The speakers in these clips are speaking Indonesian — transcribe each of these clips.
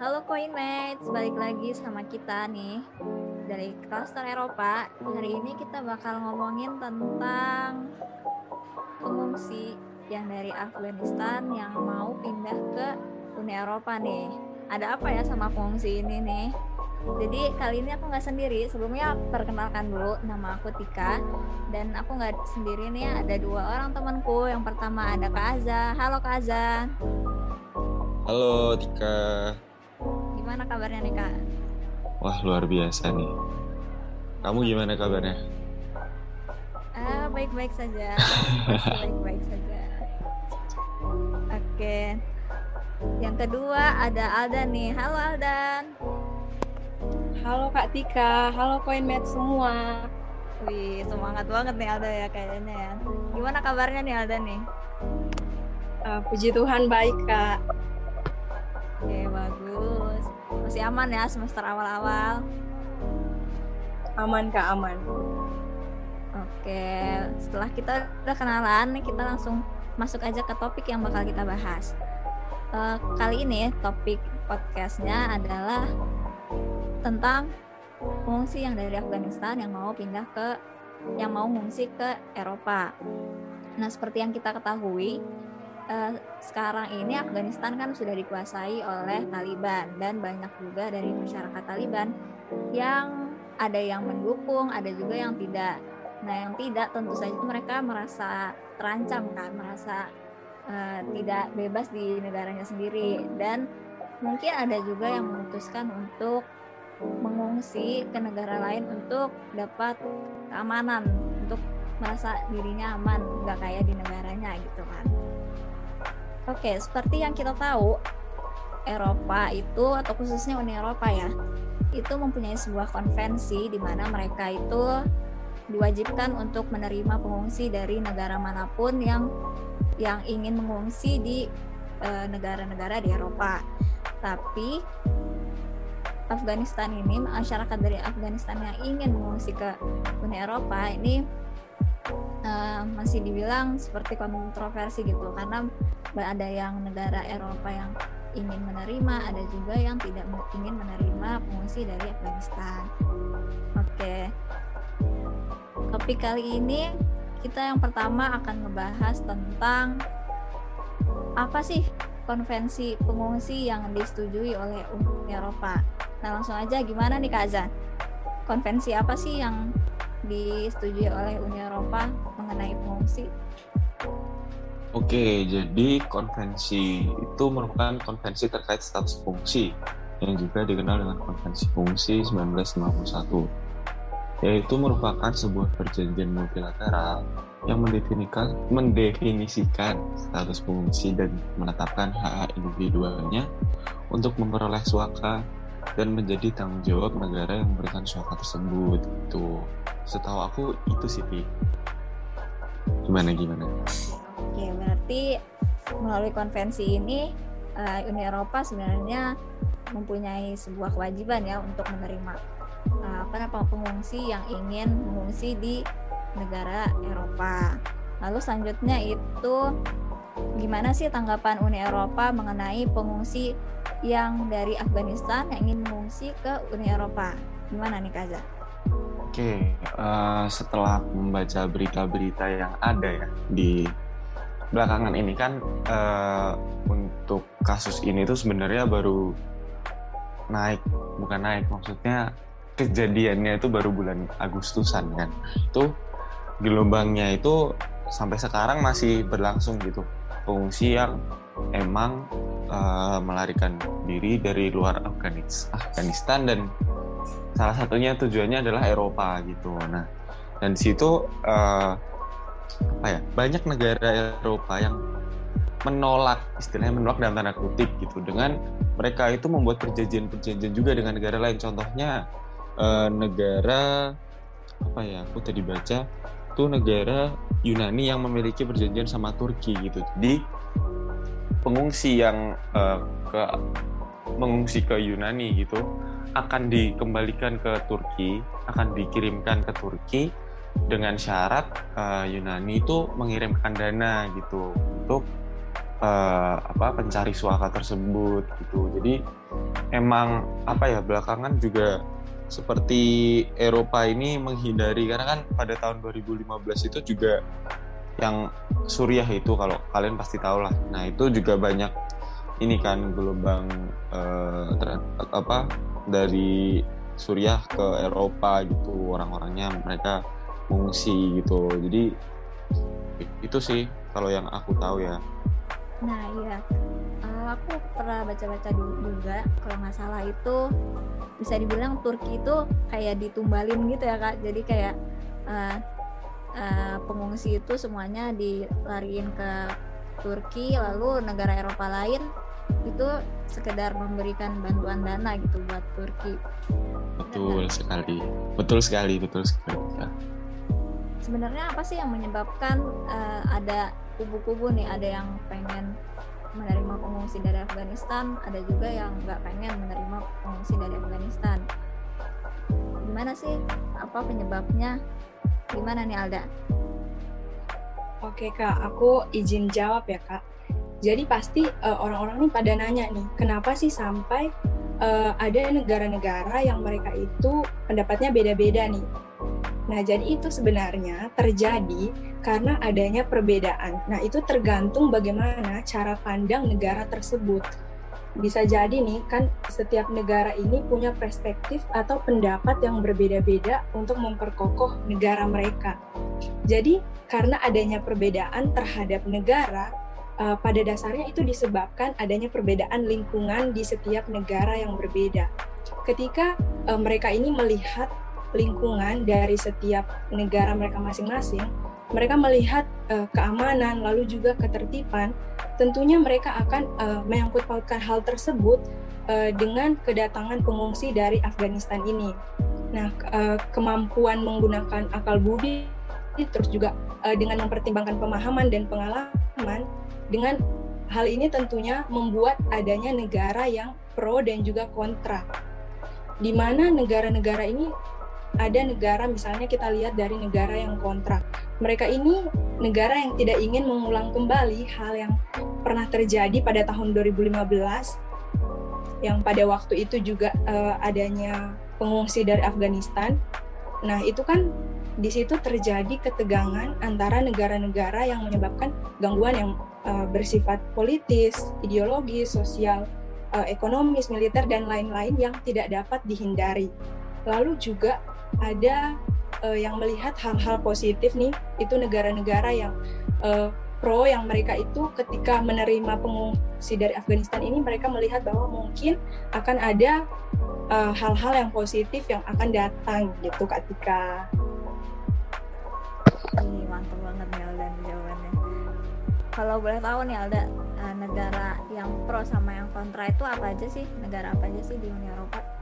Halo Coinmates, balik lagi sama kita nih dari Cluster Eropa. Hari ini kita bakal ngomongin tentang pengungsi yang dari Afghanistan yang mau pindah ke Uni Eropa nih. Ada apa ya sama pengungsi ini nih? Jadi kali ini aku nggak sendiri. Sebelumnya perkenalkan dulu, nama aku Tika dan aku nggak sendiri nih. Ada dua orang temanku. Yang pertama ada Kak Aza. Halo Kak Aza. Halo Tika. Gimana kabarnya nih Kak? Wah luar biasa nih. Kamu gimana kabarnya? Ah baik-baik saja. baik-baik saja. Oke. Yang kedua ada Aldan nih. Halo Aldan. Halo Kak Tika, halo Coinmate semua. Wih, semangat banget nih Alda ya kayaknya ya. Gimana kabarnya nih Alda nih? Uh, puji Tuhan baik Kak. Masih aman ya semester awal-awal? Aman Kak, aman. Oke, setelah kita udah kenalan kita langsung masuk aja ke topik yang bakal kita bahas. Uh, kali ini topik podcastnya adalah tentang pengungsi yang dari Afghanistan yang mau pindah ke yang mau mengungsi ke Eropa. Nah, seperti yang kita ketahui, eh, sekarang ini Afghanistan kan sudah dikuasai oleh Taliban dan banyak juga dari masyarakat Taliban yang ada yang mendukung, ada juga yang tidak. Nah, yang tidak tentu saja mereka merasa terancam kan, merasa uh, tidak bebas di negaranya sendiri dan mungkin ada juga yang memutuskan untuk mengungsi ke negara lain untuk dapat keamanan untuk merasa dirinya aman nggak kayak di negaranya gitu kan oke seperti yang kita tahu Eropa itu atau khususnya Uni Eropa ya itu mempunyai sebuah konvensi di mana mereka itu diwajibkan untuk menerima pengungsi dari negara mana pun yang yang ingin mengungsi di negara-negara e, di Eropa. Tapi Afghanistan ini masyarakat dari Afghanistan yang ingin mengungsi ke Uni Eropa ini uh, masih dibilang seperti kontroversi gitu karena ada yang negara Eropa yang ingin menerima ada juga yang tidak ingin menerima pengungsi dari Afghanistan. Oke. Okay. Topik kali ini kita yang pertama akan ngebahas tentang apa sih konvensi pengungsi yang disetujui oleh Uni Eropa. Nah langsung aja gimana nih Kak Azan? Konvensi apa sih yang disetujui oleh Uni Eropa mengenai pengungsi? Oke, jadi konvensi itu merupakan konvensi terkait status fungsi yang juga dikenal dengan Konvensi Fungsi 1951 yaitu merupakan sebuah perjanjian multilateral yang mendefinisikan, status pengungsi dan menetapkan hak-hak individualnya untuk memperoleh suaka dan menjadi tanggung jawab negara yang memberikan suaka tersebut itu setahu aku itu sih gimana gimana? Oke berarti melalui konvensi ini uh, Uni Eropa sebenarnya mempunyai sebuah kewajiban ya untuk menerima uh, apa pengungsi yang ingin mengungsi di negara Eropa. Lalu selanjutnya itu gimana sih tanggapan Uni Eropa mengenai pengungsi yang dari Afghanistan yang ingin mengungsi ke Uni Eropa? Gimana nih Kaza? Oke, uh, setelah membaca berita-berita yang ada ya di belakangan ini kan uh, untuk kasus ini tuh sebenarnya baru naik, bukan naik maksudnya kejadiannya itu baru bulan Agustusan kan. Itu gelombangnya itu sampai sekarang masih berlangsung gitu pengungsi yang emang uh, melarikan diri dari luar Afghanistan dan salah satunya tujuannya adalah Eropa gitu. Nah dan di situ uh, apa ya banyak negara Eropa yang menolak istilahnya menolak dalam tanda kutip gitu. Dengan mereka itu membuat perjanjian-perjanjian juga dengan negara lain. Contohnya uh, negara apa ya aku tadi baca itu negara Yunani yang memiliki perjanjian sama Turki gitu. Jadi pengungsi yang uh, ke mengungsi ke Yunani gitu akan dikembalikan ke Turki, akan dikirimkan ke Turki dengan syarat uh, Yunani itu mengirimkan dana gitu untuk uh, apa pencari suaka tersebut gitu. Jadi emang apa ya belakangan juga seperti Eropa ini menghindari karena kan pada tahun 2015 itu juga yang Suriah itu kalau kalian pasti tahu lah. Nah itu juga banyak ini kan gelombang uh, apa dari Suriah ke Eropa gitu orang-orangnya mereka mengungsi gitu. Jadi itu sih kalau yang aku tahu ya. Nah iya, uh, aku pernah baca-baca juga kalau nggak salah itu bisa dibilang Turki itu kayak ditumbalin gitu ya kak jadi kayak uh, uh, pengungsi itu semuanya dilariin ke Turki lalu negara Eropa lain itu sekedar memberikan bantuan dana gitu buat Turki betul ya, sekali betul sekali betul sekali sebenarnya apa sih yang menyebabkan uh, ada kubu-kubu nih ada yang pengen menerima pengungsi dari Afghanistan, ada juga yang nggak pengen menerima pengungsi dari Afghanistan. Gimana sih? Apa penyebabnya? Gimana nih Alda? Oke kak, aku izin jawab ya kak. Jadi pasti uh, orang-orang nih pada nanya nih, kenapa sih sampai uh, ada negara-negara yang mereka itu pendapatnya beda-beda nih Nah, jadi itu sebenarnya terjadi karena adanya perbedaan. Nah, itu tergantung bagaimana cara pandang negara tersebut. Bisa jadi nih, kan setiap negara ini punya perspektif atau pendapat yang berbeda-beda untuk memperkokoh negara mereka. Jadi, karena adanya perbedaan terhadap negara, uh, pada dasarnya itu disebabkan adanya perbedaan lingkungan di setiap negara yang berbeda. Ketika uh, mereka ini melihat lingkungan dari setiap negara mereka masing-masing, mereka melihat uh, keamanan lalu juga ketertiban, tentunya mereka akan uh, menyangkut pautkan hal tersebut uh, dengan kedatangan pengungsi dari Afghanistan ini. Nah, uh, kemampuan menggunakan akal budi terus juga uh, dengan mempertimbangkan pemahaman dan pengalaman dengan hal ini tentunya membuat adanya negara yang pro dan juga kontra di mana negara-negara ini ada negara misalnya kita lihat dari negara yang kontrak. Mereka ini negara yang tidak ingin mengulang kembali hal yang pernah terjadi pada tahun 2015 yang pada waktu itu juga uh, adanya pengungsi dari Afghanistan. Nah, itu kan di situ terjadi ketegangan antara negara-negara yang menyebabkan gangguan yang uh, bersifat politis, ideologis, sosial, uh, ekonomis, militer dan lain-lain yang tidak dapat dihindari. Lalu juga ada uh, yang melihat hal-hal positif nih itu negara-negara yang uh, pro yang mereka itu ketika menerima pengungsi dari Afghanistan ini mereka melihat bahwa mungkin akan ada eh, hal-hal uh, yang positif yang akan datang gitu ketika Ih, mantap banget nih Alda jawabannya. Kalau boleh tahu nih Alda, negara yang pro sama yang kontra itu apa aja sih? Negara apa aja sih di Uni Eropa?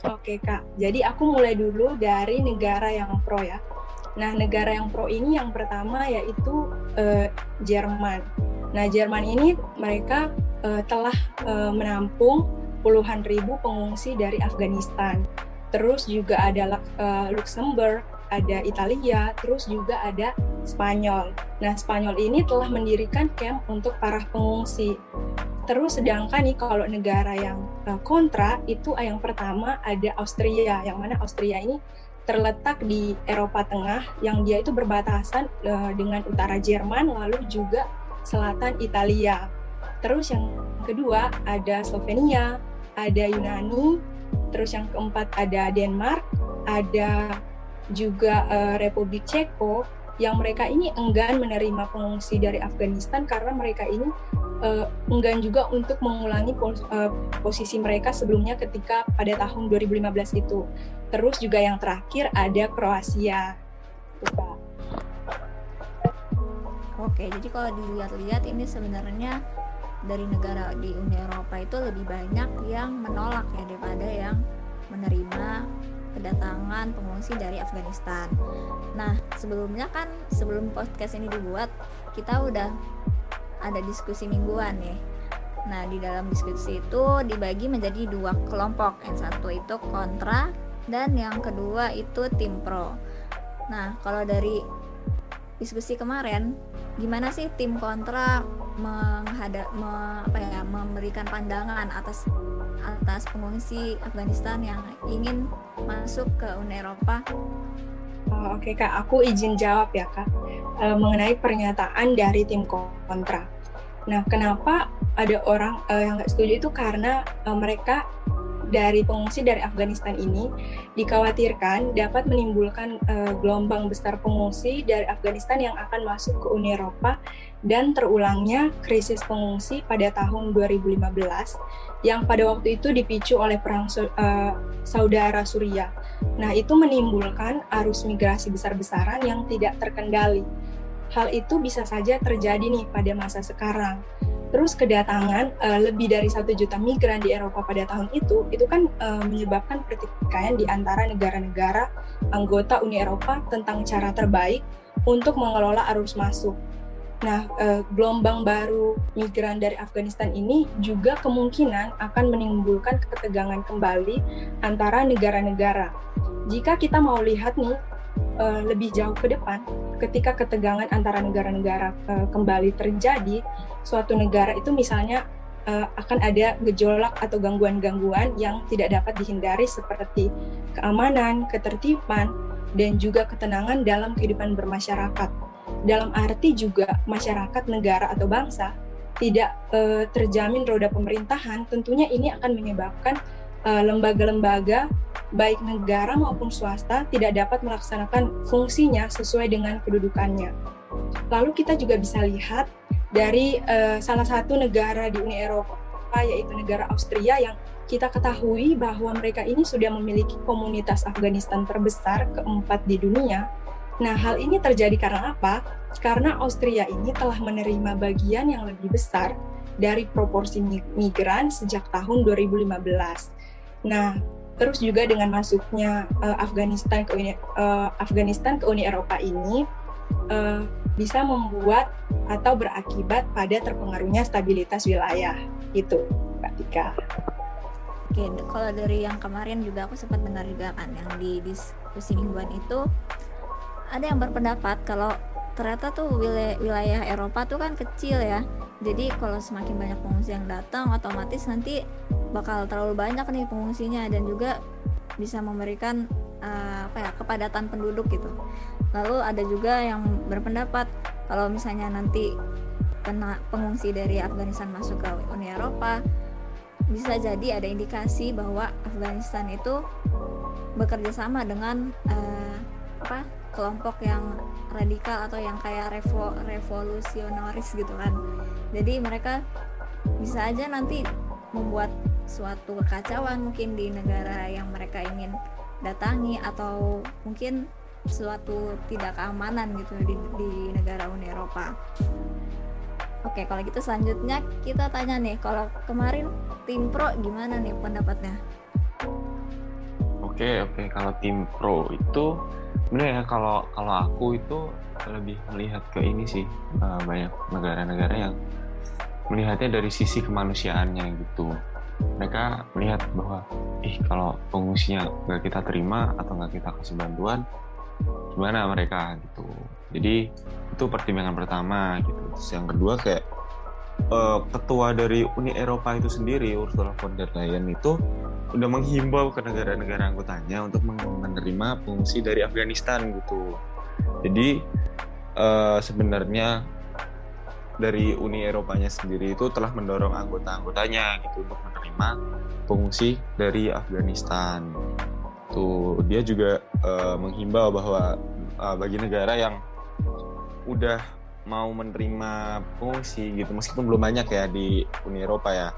Oke kak, jadi aku mulai dulu dari negara yang pro ya. Nah negara yang pro ini yang pertama yaitu uh, Jerman. Nah Jerman ini mereka uh, telah uh, menampung puluhan ribu pengungsi dari Afghanistan. Terus juga ada uh, Luxembourg, ada Italia, terus juga ada Spanyol. Nah, Spanyol ini telah mendirikan camp untuk para pengungsi. Terus sedangkan nih kalau negara yang uh, kontra itu yang pertama ada Austria, yang mana Austria ini terletak di Eropa Tengah yang dia itu berbatasan uh, dengan utara Jerman lalu juga selatan Italia. Terus yang kedua ada Slovenia, ada Yunani, terus yang keempat ada Denmark, ada juga uh, Republik Ceko yang mereka ini enggan menerima pengungsi dari Afghanistan karena mereka ini uh, enggan juga untuk mengulangi pos, uh, posisi mereka sebelumnya ketika pada tahun 2015 itu. Terus juga yang terakhir ada Kroasia. Oke, jadi kalau dilihat-lihat ini sebenarnya dari negara di Uni Eropa itu lebih banyak yang menolak ya daripada yang menerima kedatangan pengungsi dari Afghanistan. Nah, sebelumnya kan sebelum podcast ini dibuat, kita udah ada diskusi mingguan nih. Nah, di dalam diskusi itu dibagi menjadi dua kelompok. Yang satu itu kontra dan yang kedua itu tim pro. Nah, kalau dari diskusi kemarin, gimana sih tim kontra menghadap me, apa ya memberikan pandangan atas atas pengungsi Afghanistan yang ingin masuk ke Uni Eropa? Oh, Oke okay, kak, aku izin jawab ya kak e, mengenai pernyataan dari tim kontra. Nah, kenapa ada orang e, yang nggak setuju itu karena e, mereka dari pengungsi dari Afghanistan ini dikhawatirkan dapat menimbulkan uh, gelombang besar pengungsi dari Afghanistan yang akan masuk ke Uni Eropa dan terulangnya krisis pengungsi pada tahun 2015 yang pada waktu itu dipicu oleh perang uh, saudara Suriah. Nah, itu menimbulkan arus migrasi besar-besaran yang tidak terkendali. Hal itu bisa saja terjadi nih pada masa sekarang Terus kedatangan uh, lebih dari satu juta migran di Eropa pada tahun itu, itu kan uh, menyebabkan pertikaian di antara negara-negara anggota Uni Eropa tentang cara terbaik untuk mengelola arus masuk. Nah, uh, gelombang baru migran dari Afghanistan ini juga kemungkinan akan menimbulkan ketegangan kembali antara negara-negara. Jika kita mau lihat nih uh, lebih jauh ke depan, ketika ketegangan antara negara-negara uh, kembali terjadi, suatu negara itu misalnya uh, akan ada gejolak atau gangguan-gangguan yang tidak dapat dihindari seperti keamanan, ketertiban, dan juga ketenangan dalam kehidupan bermasyarakat. Dalam arti juga masyarakat, negara atau bangsa tidak uh, terjamin roda pemerintahan, tentunya ini akan menyebabkan lembaga-lembaga uh, baik negara maupun swasta tidak dapat melaksanakan fungsinya sesuai dengan kedudukannya. Lalu kita juga bisa lihat dari uh, salah satu negara di Uni Eropa yaitu negara Austria yang kita ketahui bahwa mereka ini sudah memiliki komunitas Afghanistan terbesar keempat di dunia. Nah, hal ini terjadi karena apa? Karena Austria ini telah menerima bagian yang lebih besar dari proporsi migran sejak tahun 2015. Nah, terus juga dengan masuknya uh, Afghanistan ke Uni uh, Afghanistan ke Uni Eropa ini uh, bisa membuat atau berakibat pada terpengaruhnya stabilitas wilayah itu Kak Tika. Oke, kalau dari yang kemarin juga aku sempat dengar juga kan yang di diskusi mingguan itu ada yang berpendapat kalau ternyata tuh wilayah, wilayah Eropa tuh kan kecil ya. Jadi kalau semakin banyak pengungsi yang datang otomatis nanti bakal terlalu banyak nih pengungsinya dan juga bisa memberikan uh, apa ya kepadatan penduduk gitu. Lalu ada juga yang berpendapat kalau misalnya nanti kena pengungsi dari Afghanistan masuk ke Uni Eropa bisa jadi ada indikasi bahwa Afghanistan itu bekerja sama dengan uh, apa kelompok yang radikal atau yang kayak revo, revolusionaris gitu kan. Jadi mereka bisa aja nanti membuat suatu kekacauan mungkin di negara yang mereka ingin datangi atau mungkin suatu tidak keamanan gitu di, di negara Uni Eropa. Oke, kalau gitu selanjutnya kita tanya nih, kalau kemarin tim pro gimana nih pendapatnya? Oke, oke, kalau tim pro itu sebenarnya ya kalau kalau aku itu lebih melihat ke ini sih uh, banyak negara-negara yang melihatnya dari sisi kemanusiaannya gitu. Mereka melihat bahwa ih kalau pengungsinya nggak kita terima atau nggak kita kasih bantuan gimana mereka? Gitu. Jadi itu pertimbangan pertama gitu. Terus yang kedua kayak uh, ketua dari Uni Eropa itu sendiri Ursula von der Leyen itu udah menghimbau ke negara-negara anggotanya untuk menerima pengungsi dari Afghanistan gitu jadi uh, sebenarnya dari Uni Eropanya sendiri itu telah mendorong anggota-anggotanya gitu untuk menerima pengungsi dari Afghanistan. Tuh dia juga uh, menghimbau bahwa uh, bagi negara yang udah mau menerima pengungsi gitu meskipun belum banyak ya di Uni Eropa ya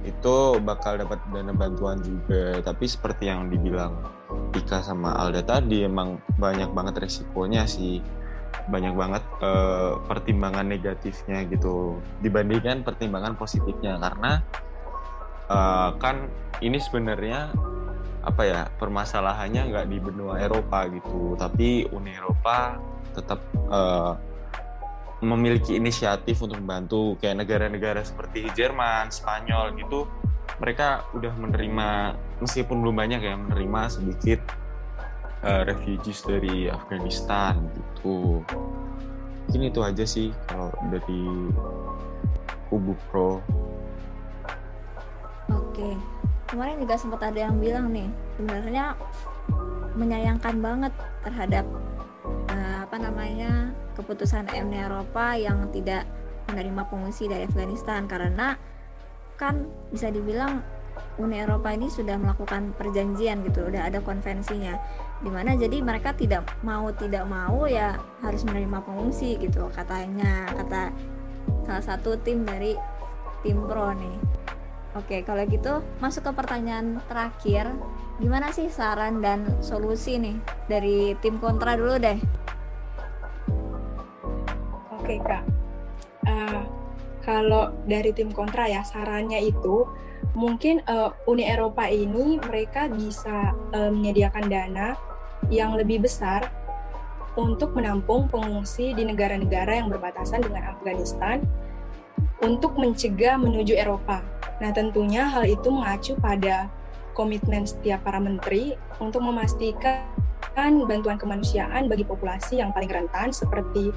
itu bakal dapat dana bantuan juga. Tapi seperti yang dibilang Ika sama Alda tadi emang banyak banget resikonya sih. Banyak banget uh, pertimbangan negatifnya gitu. Dibandingkan pertimbangan positifnya karena uh, kan ini sebenarnya apa ya permasalahannya nggak di benua Eropa gitu. Tapi Uni Eropa tetap uh, memiliki inisiatif untuk membantu kayak negara-negara seperti Jerman, Spanyol gitu mereka udah menerima meskipun belum banyak ya menerima sedikit uh, refugees dari Afghanistan gitu. mungkin itu aja sih kalau dari kubu pro Oke, kemarin juga sempat ada yang bilang nih, sebenarnya menyayangkan banget terhadap uh, apa namanya keputusan Uni Eropa yang tidak menerima pengungsi dari Afghanistan karena kan bisa dibilang Uni Eropa ini sudah melakukan perjanjian gitu, udah ada konvensinya, di mana jadi mereka tidak mau tidak mau ya harus menerima pengungsi gitu katanya kata salah satu tim dari tim pro nih. Oke, kalau gitu masuk ke pertanyaan terakhir. Gimana sih saran dan solusi nih dari tim kontra dulu deh? Oke kak, uh, kalau dari tim kontra ya sarannya itu mungkin uh, Uni Eropa ini mereka bisa uh, menyediakan dana yang lebih besar untuk menampung pengungsi di negara-negara yang berbatasan dengan Afghanistan untuk mencegah menuju Eropa. Nah, tentunya hal itu mengacu pada komitmen setiap para menteri untuk memastikan bantuan kemanusiaan bagi populasi yang paling rentan seperti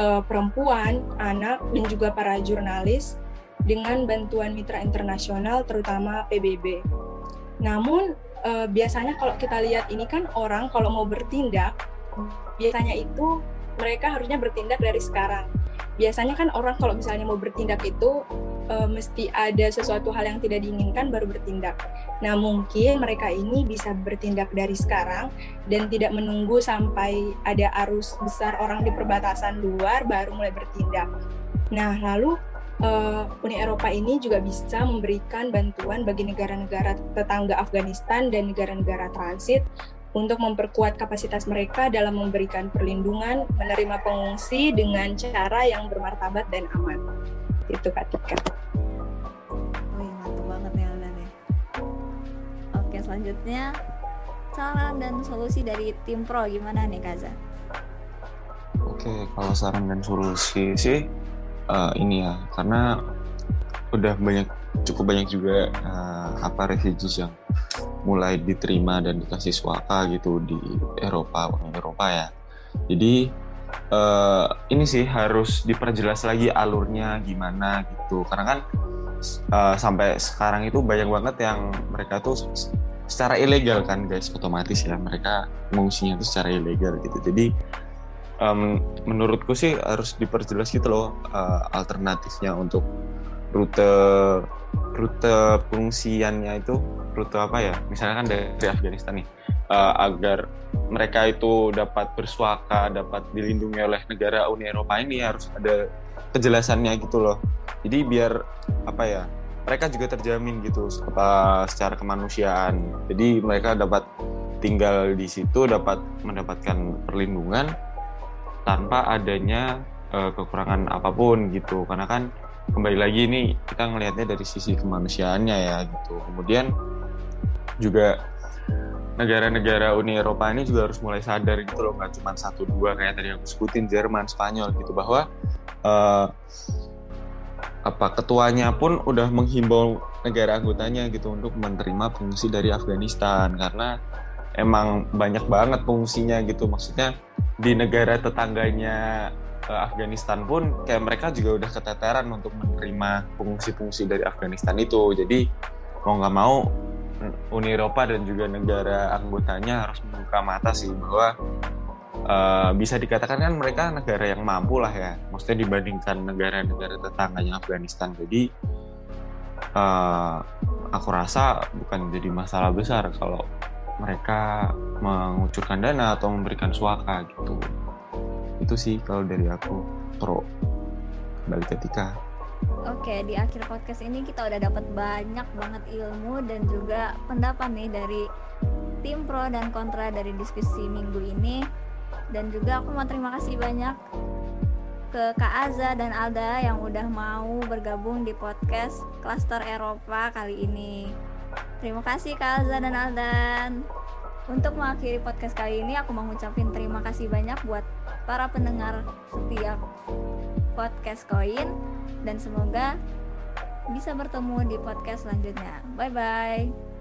uh, perempuan, anak, dan juga para jurnalis dengan bantuan mitra internasional terutama PBB. Namun uh, biasanya kalau kita lihat ini kan orang kalau mau bertindak biasanya itu mereka harusnya bertindak dari sekarang biasanya kan orang kalau misalnya mau bertindak itu uh, mesti ada sesuatu hal yang tidak diinginkan baru bertindak. Nah mungkin mereka ini bisa bertindak dari sekarang dan tidak menunggu sampai ada arus besar orang di perbatasan luar baru mulai bertindak. Nah lalu uh, Uni Eropa ini juga bisa memberikan bantuan bagi negara-negara tetangga Afghanistan dan negara-negara transit untuk memperkuat kapasitas mereka dalam memberikan perlindungan, menerima pengungsi dengan cara yang bermartabat dan aman. Itu Kak Tika. Wih, mantap banget nih Alda nih. Oke, selanjutnya saran dan solusi dari tim pro gimana nih Kaza? Oke, kalau saran dan solusi sih uh, ini ya, karena udah banyak cukup banyak juga uh, apa refugees yang mulai diterima dan dikasih suaka gitu di Eropa Eropa ya jadi uh, ini sih harus diperjelas lagi alurnya gimana gitu. Karena kan uh, sampai sekarang itu banyak banget yang mereka tuh secara ilegal kan guys. Otomatis ya mereka mengungsinya itu secara ilegal gitu. Jadi um, menurutku sih harus diperjelas gitu loh uh, alternatifnya untuk rute rute pengungsiannya itu rute apa ya? Misalnya kan dari Afghanistan nih uh, agar mereka itu dapat bersuaka dapat dilindungi oleh negara Uni Eropa ini harus ada kejelasannya gitu loh. Jadi biar apa ya mereka juga terjamin gitu secara kemanusiaan. Jadi mereka dapat tinggal di situ dapat mendapatkan perlindungan tanpa adanya uh, kekurangan apa pun gitu. Karena kan kembali lagi ini kita ngelihatnya dari sisi kemanusiaannya ya gitu. Kemudian juga negara-negara Uni Eropa ini juga harus mulai sadar gitu loh nggak cuma satu dua kayak tadi aku sebutin Jerman Spanyol gitu bahwa uh, apa ketuanya pun udah menghimbau negara anggotanya gitu untuk menerima pengungsi dari Afghanistan karena emang banyak banget pengungsinya gitu maksudnya di negara tetangganya uh, Afghanistan pun kayak mereka juga udah keteteran untuk menerima pengungsi-pengungsi dari Afghanistan itu. Jadi mau nggak mau Uni Eropa dan juga negara anggotanya harus membuka mata sih bahwa uh, bisa dikatakan kan mereka negara yang mampu lah ya. Maksudnya dibandingkan negara-negara tetangganya Afghanistan. Jadi uh, aku rasa bukan jadi masalah besar kalau mereka mengucurkan dana atau memberikan suaka gitu itu sih kalau dari aku pro balik ketika Oke, di akhir podcast ini kita udah dapat banyak banget ilmu dan juga pendapat nih dari tim pro dan kontra dari diskusi minggu ini. Dan juga aku mau terima kasih banyak ke Kak Aza dan Alda yang udah mau bergabung di podcast Cluster Eropa kali ini. Terima kasih Kak Aza dan Aldan. Untuk mengakhiri podcast kali ini aku mau ngucapin terima kasih banyak buat para pendengar setiap podcast koin dan semoga bisa bertemu di podcast selanjutnya. Bye bye.